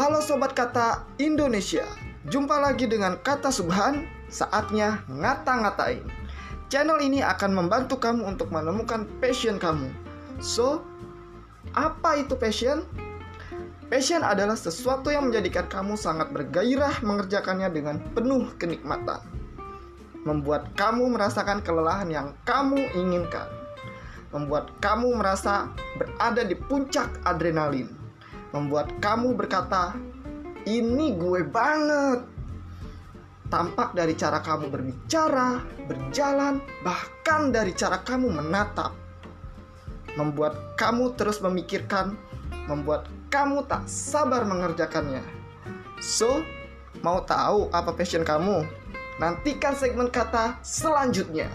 Halo Sobat Kata Indonesia. Jumpa lagi dengan Kata Subhan Saatnya ngata-ngatain. Channel ini akan membantu kamu untuk menemukan passion kamu. So, apa itu passion? Passion adalah sesuatu yang menjadikan kamu sangat bergairah mengerjakannya dengan penuh kenikmatan. Membuat kamu merasakan kelelahan yang kamu inginkan. Membuat kamu merasa berada di puncak adrenalin membuat kamu berkata, "Ini gue banget." Tampak dari cara kamu berbicara, berjalan, bahkan dari cara kamu menatap, membuat kamu terus memikirkan, membuat kamu tak sabar mengerjakannya. So, mau tahu apa passion kamu? Nantikan segmen kata selanjutnya.